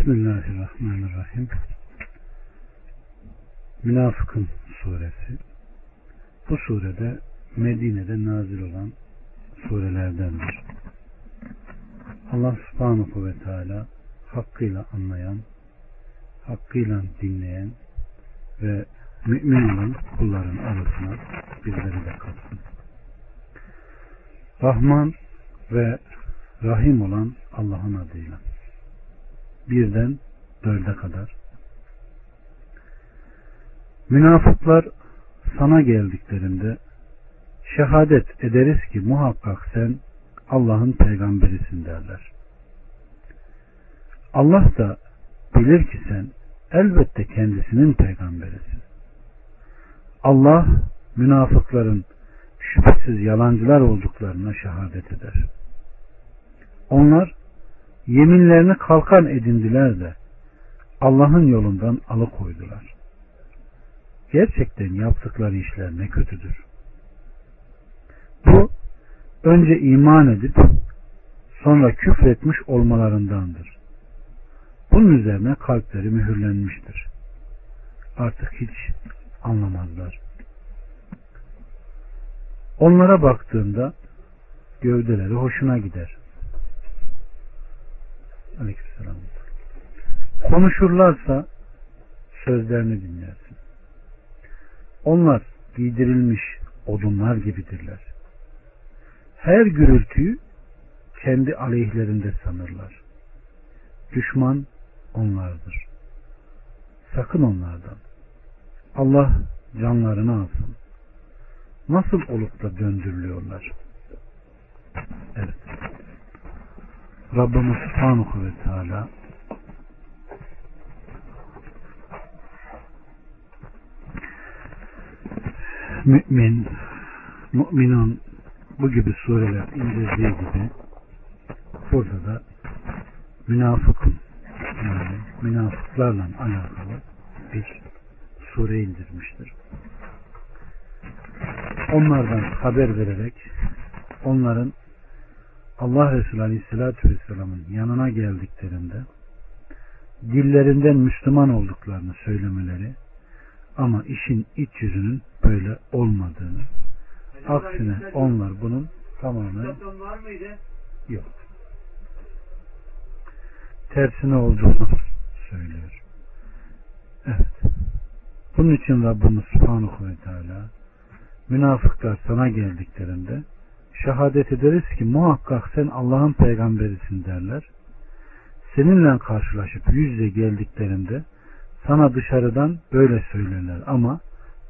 Bismillahirrahmanirrahim. Münafıkın suresi. Bu surede Medine'de nazil olan surelerdendir. Allah subhanahu ve teala hakkıyla anlayan, hakkıyla dinleyen ve mümin olan kulların arasına bizleri de katsın. Rahman ve Rahim olan Allah'ın adıyla. Birden dörde kadar. Münafıklar sana geldiklerinde şehadet ederiz ki muhakkak sen Allah'ın peygamberisin derler. Allah da bilir ki sen elbette kendisinin peygamberisin. Allah münafıkların şüphesiz yalancılar olduklarına şehadet eder. Onlar yeminlerini kalkan edindiler de Allah'ın yolundan alıkoydular. Gerçekten yaptıkları işler ne kötüdür. Bu önce iman edip sonra küfretmiş olmalarındandır. Bunun üzerine kalpleri mühürlenmiştir. Artık hiç anlamazlar. Onlara baktığında gövdeleri hoşuna gider. Aleykümselam. Konuşurlarsa sözlerini dinlersin. Onlar giydirilmiş odunlar gibidirler. Her gürültüyü kendi aleyhlerinde sanırlar. Düşman onlardır. Sakın onlardan. Allah canlarını alsın. Nasıl olup da döndürülüyorlar? Evet. Rabbimiz Subhanahu ve Teala mümin, müminun bu gibi sureler indirdiği gibi burada da münafıkın yani münafıklarla alakalı bir sure indirmiştir. Onlardan haber vererek onların Allah Resulü Aleyhisselatü Vesselam'ın yanına geldiklerinde dillerinden Müslüman olduklarını söylemeleri ama işin iç yüzünün böyle olmadığını aksine onlar bunun tamamen yok. Tersine olduğunu söylüyor. Evet. Bunun için Rabbimiz Subhanahu ve Teala münafıklar sana geldiklerinde şehadet ederiz ki muhakkak sen Allah'ın peygamberisin derler. Seninle karşılaşıp yüzle geldiklerinde sana dışarıdan böyle söylerler ama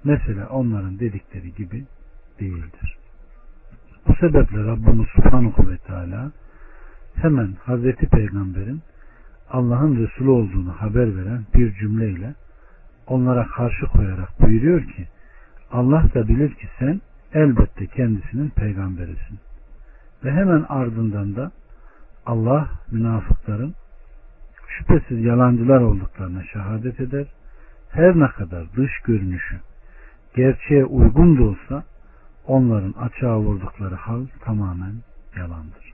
mesela onların dedikleri gibi değildir. Bu sebeple Rabbimiz Subhanahu ve Teala hemen Hazreti Peygamber'in Allah'ın Resulü olduğunu haber veren bir cümleyle onlara karşı koyarak buyuruyor ki Allah da bilir ki sen elbette kendisinin peygamberisin. Ve hemen ardından da Allah münafıkların şüphesiz yalancılar olduklarına şehadet eder. Her ne kadar dış görünüşü gerçeğe uygun da olsa onların açığa vurdukları hal tamamen yalandır.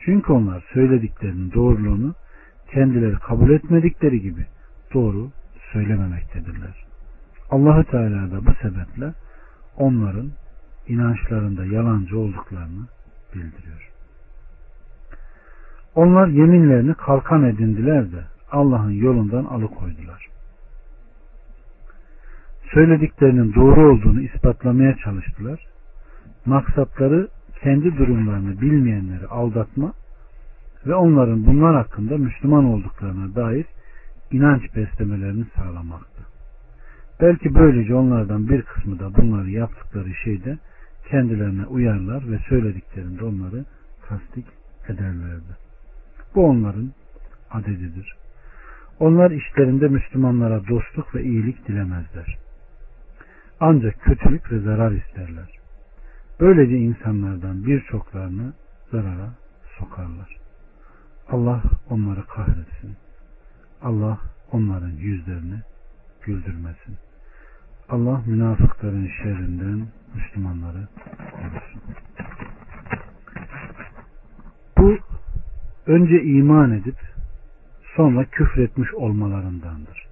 Çünkü onlar söylediklerinin doğruluğunu kendileri kabul etmedikleri gibi doğru söylememektedirler. Allahü Teala da bu sebeple onların inançlarında yalancı olduklarını bildiriyor. Onlar yeminlerini kalkan edindiler de Allah'ın yolundan alıkoydular. Söylediklerinin doğru olduğunu ispatlamaya çalıştılar. Maksatları kendi durumlarını bilmeyenleri aldatma ve onların bunlar hakkında Müslüman olduklarına dair inanç beslemelerini sağlamaktı. Belki böylece onlardan bir kısmı da bunları yaptıkları şeyde kendilerine uyarlar ve söylediklerinde onları tasdik ederlerdi. Bu onların adedidir. Onlar işlerinde Müslümanlara dostluk ve iyilik dilemezler. Ancak kötülük ve zarar isterler. Böylece insanlardan birçoklarını zarara sokarlar. Allah onları kahretsin. Allah onların yüzlerini güldürmesin. Allah münafıkların şerrinden Müslümanları korusun. Bu önce iman edip sonra küfretmiş olmalarındandır.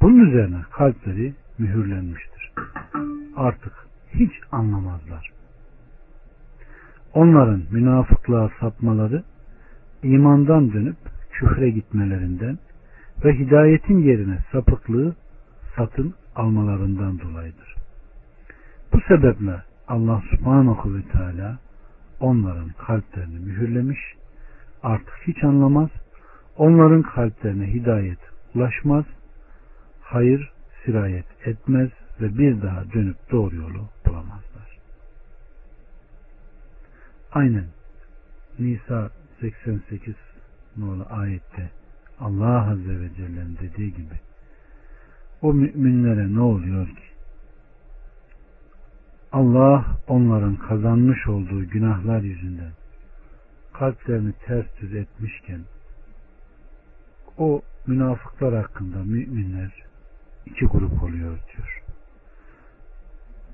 Bunun üzerine kalpleri mühürlenmiştir. Artık hiç anlamazlar. Onların münafıklığa sapmaları imandan dönüp küfre gitmelerinden ve hidayetin yerine sapıklığı satın almalarından dolayıdır. Bu sebeple Allah subhanahu ve teala onların kalplerini mühürlemiş, artık hiç anlamaz, onların kalplerine hidayet ulaşmaz, hayır sirayet etmez ve bir daha dönüp doğru yolu bulamazlar. Aynen Nisa 88 nolu ayette Allah Azze ve Celle'nin dediği gibi o müminlere ne oluyor ki? Allah onların kazanmış olduğu günahlar yüzünden kalplerini ters düz etmişken o münafıklar hakkında müminler iki grup oluyor diyor.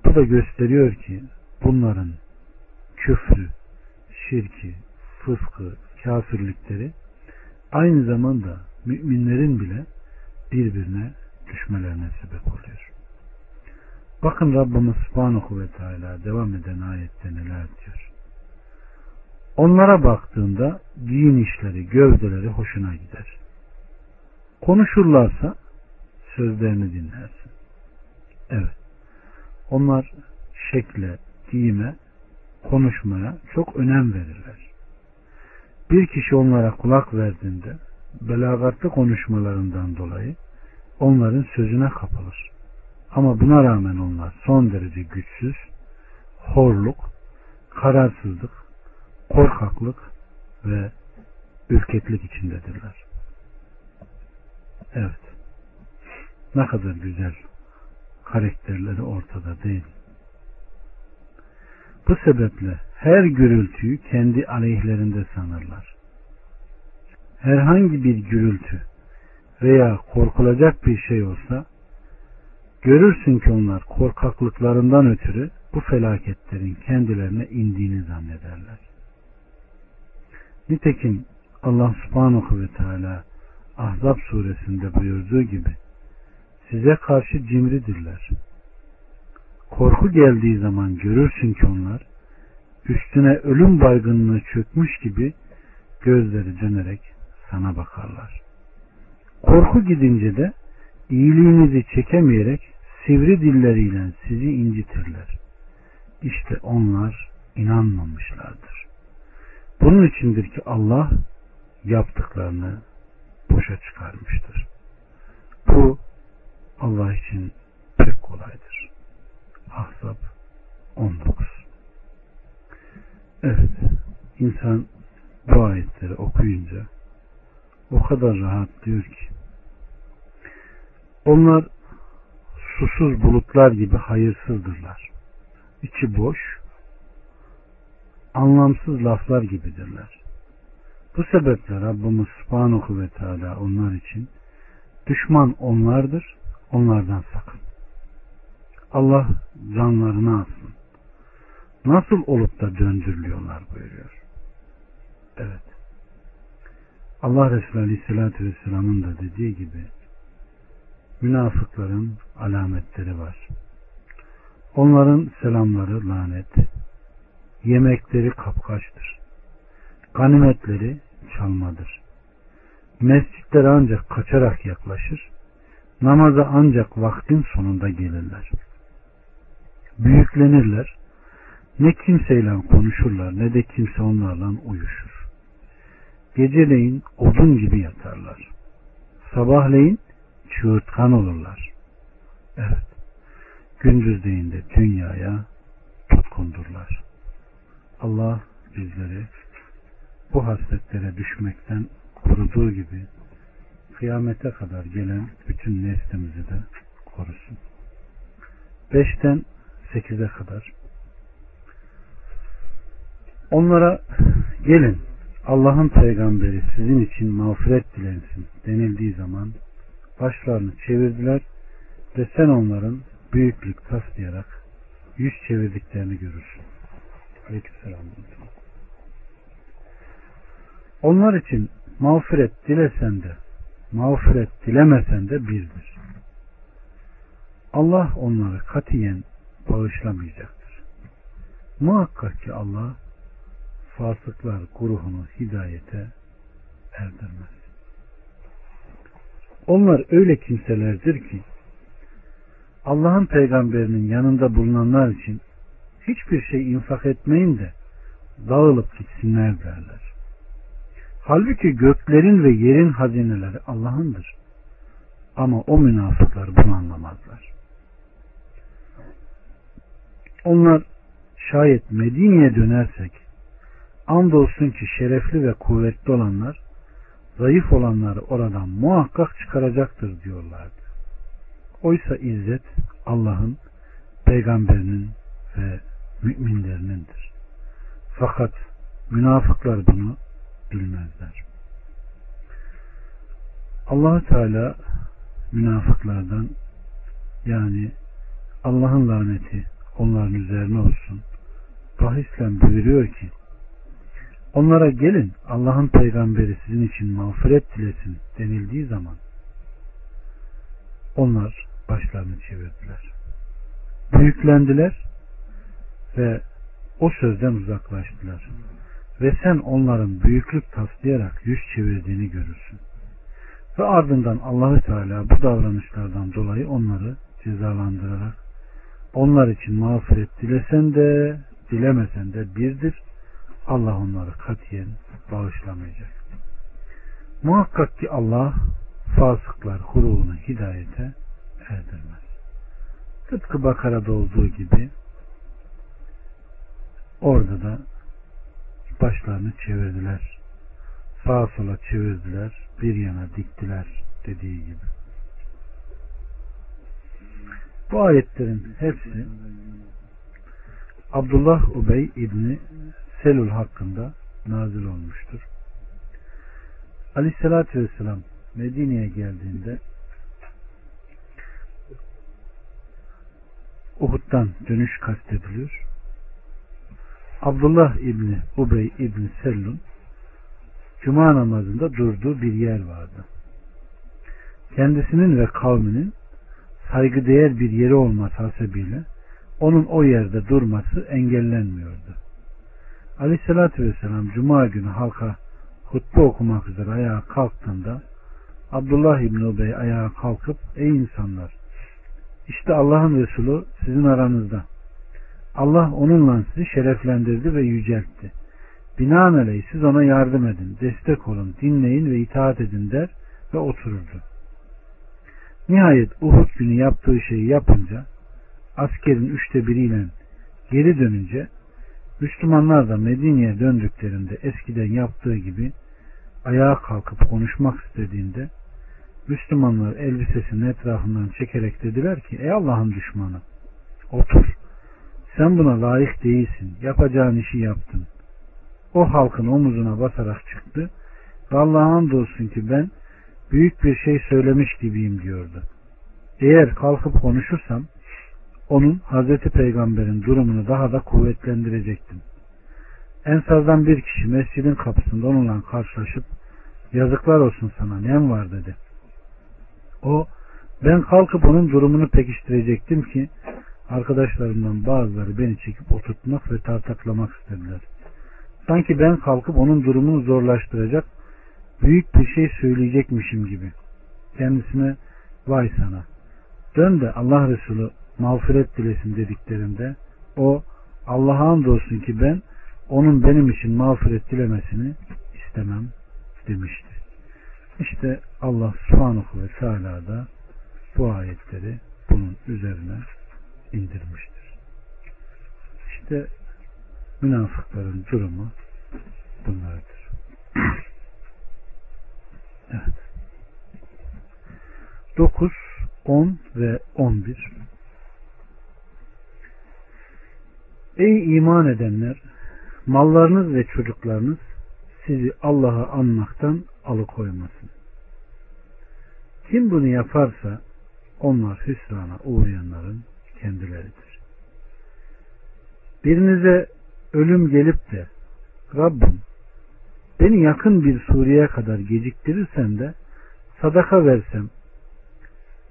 Bu da gösteriyor ki bunların küfrü, şirki, fıskı, kafirlikleri aynı zamanda müminlerin bile birbirine düşmelerine sebep oluyor. Bakın Rabbimiz Subhanahu ve Teala devam eden ayette neler diyor. Onlara baktığında giyin işleri, gövdeleri hoşuna gider. Konuşurlarsa sözlerini dinlersin. Evet. Onlar şekle, giyime, konuşmaya çok önem verirler. Bir kişi onlara kulak verdiğinde belagatlı konuşmalarından dolayı onların sözüne kapılır. Ama buna rağmen onlar son derece güçsüz, horluk, kararsızlık, korkaklık ve ürkeklik içindedirler. Evet. Ne kadar güzel karakterleri ortada değil. Bu sebeple her gürültüyü kendi aleyhlerinde sanırlar. Herhangi bir gürültü veya korkulacak bir şey olsa görürsün ki onlar korkaklıklarından ötürü bu felaketlerin kendilerine indiğini zannederler. Nitekim Allah subhanahu ve teala Ahzab suresinde buyurduğu gibi size karşı cimridirler. Korku geldiği zaman görürsün ki onlar üstüne ölüm baygınlığı çökmüş gibi gözleri dönerek sana bakarlar. Korku gidince de iyiliğinizi çekemeyerek sivri dilleriyle sizi incitirler. İşte onlar inanmamışlardır. Bunun içindir ki Allah yaptıklarını boşa çıkarmıştır. Bu Allah için pek kolaydır. Ahzab 19 Evet, insan bu ayetleri okuyunca o kadar rahat diyor ki onlar susuz bulutlar gibi hayırsızdırlar. İçi boş, anlamsız laflar gibidirler. Bu sebeple Rabbimiz Subhanahu ve Teala onlar için düşman onlardır, onlardan sakın. Allah canlarını alsın. Nasıl olup da döndürülüyorlar buyuruyor. Evet. Allah Resulü Aleyhisselatü Vesselam'ın da dediği gibi münafıkların alametleri var. Onların selamları lanet, yemekleri kapkaçtır, ganimetleri çalmadır. Mescitlere ancak kaçarak yaklaşır, namaza ancak vaktin sonunda gelirler. Büyüklenirler, ne kimseyle konuşurlar ne de kimse onlarla uyuşur. Geceleyin odun gibi yatarlar. Sabahleyin çığırtkan olurlar. Evet. Gündüzleyin de dünyaya tutkundurlar. Allah bizleri bu hasletlere düşmekten koruduğu gibi kıyamete kadar gelen bütün neslimizi de korusun. Beşten sekize kadar onlara gelin Allah'ın peygamberi sizin için mağfiret dilensin denildiği zaman başlarını çevirdiler ve sen onların büyüklük taslayarak yüz çevirdiklerini görürsün. Aleykümselam. Onlar için mağfiret dilesen de mağfiret dilemesen de birdir. Allah onları katiyen bağışlamayacaktır. Muhakkak ki Allah fasıklar gruhunu hidayete erdirmez. Onlar öyle kimselerdir ki Allah'ın peygamberinin yanında bulunanlar için hiçbir şey infak etmeyin de dağılıp gitsinler derler. Halbuki göklerin ve yerin hazineleri Allah'ındır. Ama o münafıklar bunu anlamazlar. Onlar şayet Medine'ye dönersek andolsun ki şerefli ve kuvvetli olanlar zayıf olanları oradan muhakkak çıkaracaktır diyorlardı. Oysa izzet Allah'ın, peygamberinin ve müminlerinindir. Fakat münafıklar bunu bilmezler. allah Teala münafıklardan yani Allah'ın laneti onların üzerine olsun. Bahisle buyuruyor ki onlara gelin Allah'ın peygamberi sizin için mağfiret dilesin denildiği zaman onlar başlarını çevirdiler. Büyüklendiler ve o sözden uzaklaştılar. Ve sen onların büyüklük taslayarak yüz çevirdiğini görürsün. Ve ardından Allahü Teala bu davranışlardan dolayı onları cezalandırarak onlar için mağfiret dilesen de dilemesen de birdir. Allah onları katiyen bağışlamayacak. Muhakkak ki Allah fasıklar huruvunu hidayete erdirmez. Tıpkı Bakara'da olduğu gibi orada da başlarını çevirdiler. Sağa sola çevirdiler. Bir yana diktiler dediği gibi. Bu ayetlerin hepsi Abdullah Ubey İbni Selul hakkında nazil olmuştur. Aleyhissalatü Vesselam Medine'ye geldiğinde Uhud'dan dönüş kastediliyor. Abdullah İbni Ubey İbni Sellun Cuma namazında durduğu bir yer vardı. Kendisinin ve kavminin saygıdeğer bir yeri olması hasebiyle onun o yerde durması engellenmiyordu. Aleyhissalatü Vesselam Cuma günü halka hutbe okumak üzere ayağa kalktığında Abdullah İbni Ubey ayağa kalkıp ey insanlar işte Allah'ın Resulü sizin aranızda. Allah onunla sizi şereflendirdi ve yüceltti. Binaenaleyh siz ona yardım edin, destek olun, dinleyin ve itaat edin der ve otururdu. Nihayet Uhud günü yaptığı şeyi yapınca askerin üçte biriyle geri dönünce Müslümanlar da Medine'ye döndüklerinde eskiden yaptığı gibi ayağa kalkıp konuşmak istediğinde Müslümanlar elbisesinin etrafından çekerek dediler ki ey Allah'ın düşmanı otur. Sen buna layık değilsin. Yapacağın işi yaptın. O halkın omuzuna basarak çıktı. Ve Allah'a andolsun ki ben büyük bir şey söylemiş gibiyim diyordu. Eğer kalkıp konuşursam onun Hazreti Peygamber'in durumunu daha da kuvvetlendirecektim. Ensardan bir kişi mescidin kapısında onunla karşılaşıp yazıklar olsun sana nem var dedi. O ben kalkıp onun durumunu pekiştirecektim ki arkadaşlarımdan bazıları beni çekip oturtmak ve tartaklamak istediler. Sanki ben kalkıp onun durumunu zorlaştıracak büyük bir şey söyleyecekmişim gibi. Kendisine vay sana dön de Allah Resulü mağfiret dilesin dediklerinde o Allah'a andolsun ki ben onun benim için mağfiret dilemesini istemem demişti. İşte Allah subhanahu ve teala da bu ayetleri bunun üzerine indirmiştir. İşte münafıkların durumu bunlardır. evet. 9, 10 ve 11 Ey iman edenler! Mallarınız ve çocuklarınız sizi Allah'a anmaktan alıkoymasın. Kim bunu yaparsa onlar hüsrana uğrayanların kendileridir. Birinize ölüm gelip de Rabbim beni yakın bir sureye kadar geciktirirsen de sadaka versem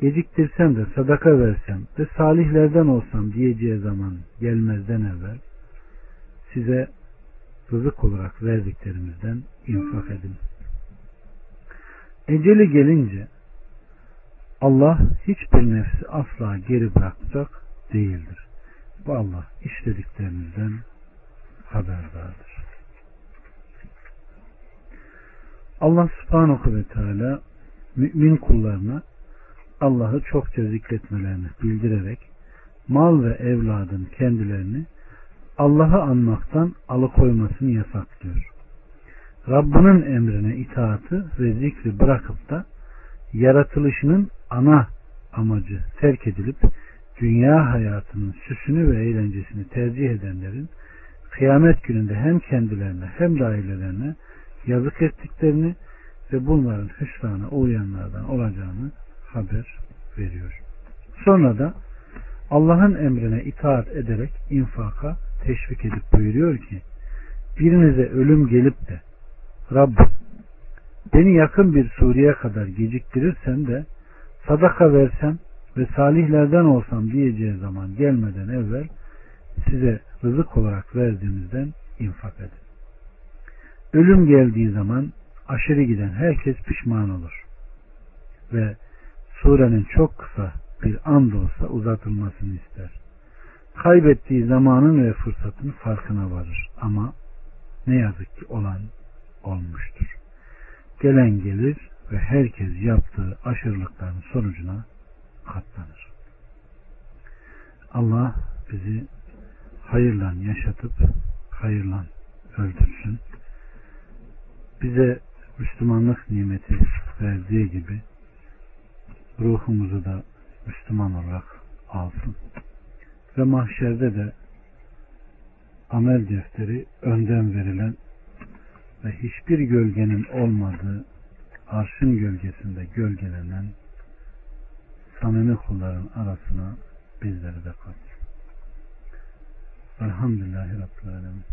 geciktirsem de sadaka versem ve salihlerden olsam diyeceği zaman gelmezden evvel size rızık olarak verdiklerimizden infak edin. Eceli gelince Allah hiçbir nefsi asla geri bırakacak değildir. Bu Allah işlediklerinizden haberdardır. Allah subhanahu ve teala mümin kullarına Allah'ı çokça zikretmelerini bildirerek mal ve evladın kendilerini Allah'ı anmaktan alıkoymasını yasaklıyor. Rabbinin emrine itaatı ve zikri bırakıp da yaratılışının ana amacı terk edilip dünya hayatının süsünü ve eğlencesini tercih edenlerin kıyamet gününde hem kendilerine hem de ailelerine yazık ettiklerini ve bunların hüsrana uğrayanlardan olacağını haber veriyor. Sonra da Allah'ın emrine itaat ederek infaka teşvik edip buyuruyor ki birinize ölüm gelip de Rabbim beni yakın bir sureye kadar geciktirirsen de sadaka versem ve salihlerden olsam diyeceği zaman gelmeden evvel size rızık olarak verdiğimizden infak edin. Ölüm geldiği zaman aşırı giden herkes pişman olur. Ve surenin çok kısa bir and olsa uzatılmasını ister. Kaybettiği zamanın ve fırsatın farkına varır. Ama ne yazık ki olan olmuştur. Gelen gelir ve herkes yaptığı aşırılıkların sonucuna katlanır. Allah bizi hayırla yaşatıp hayırla öldürsün. Bize Müslümanlık nimeti verdiği gibi ruhumuzu da Müslüman olarak alsın. Ve mahşerde de amel defteri önden verilen ve hiçbir gölgenin olmadığı arşın gölgesinde gölgelenen samimi kulların arasına bizleri de katsın. Elhamdülillahi Rabbil Alemin.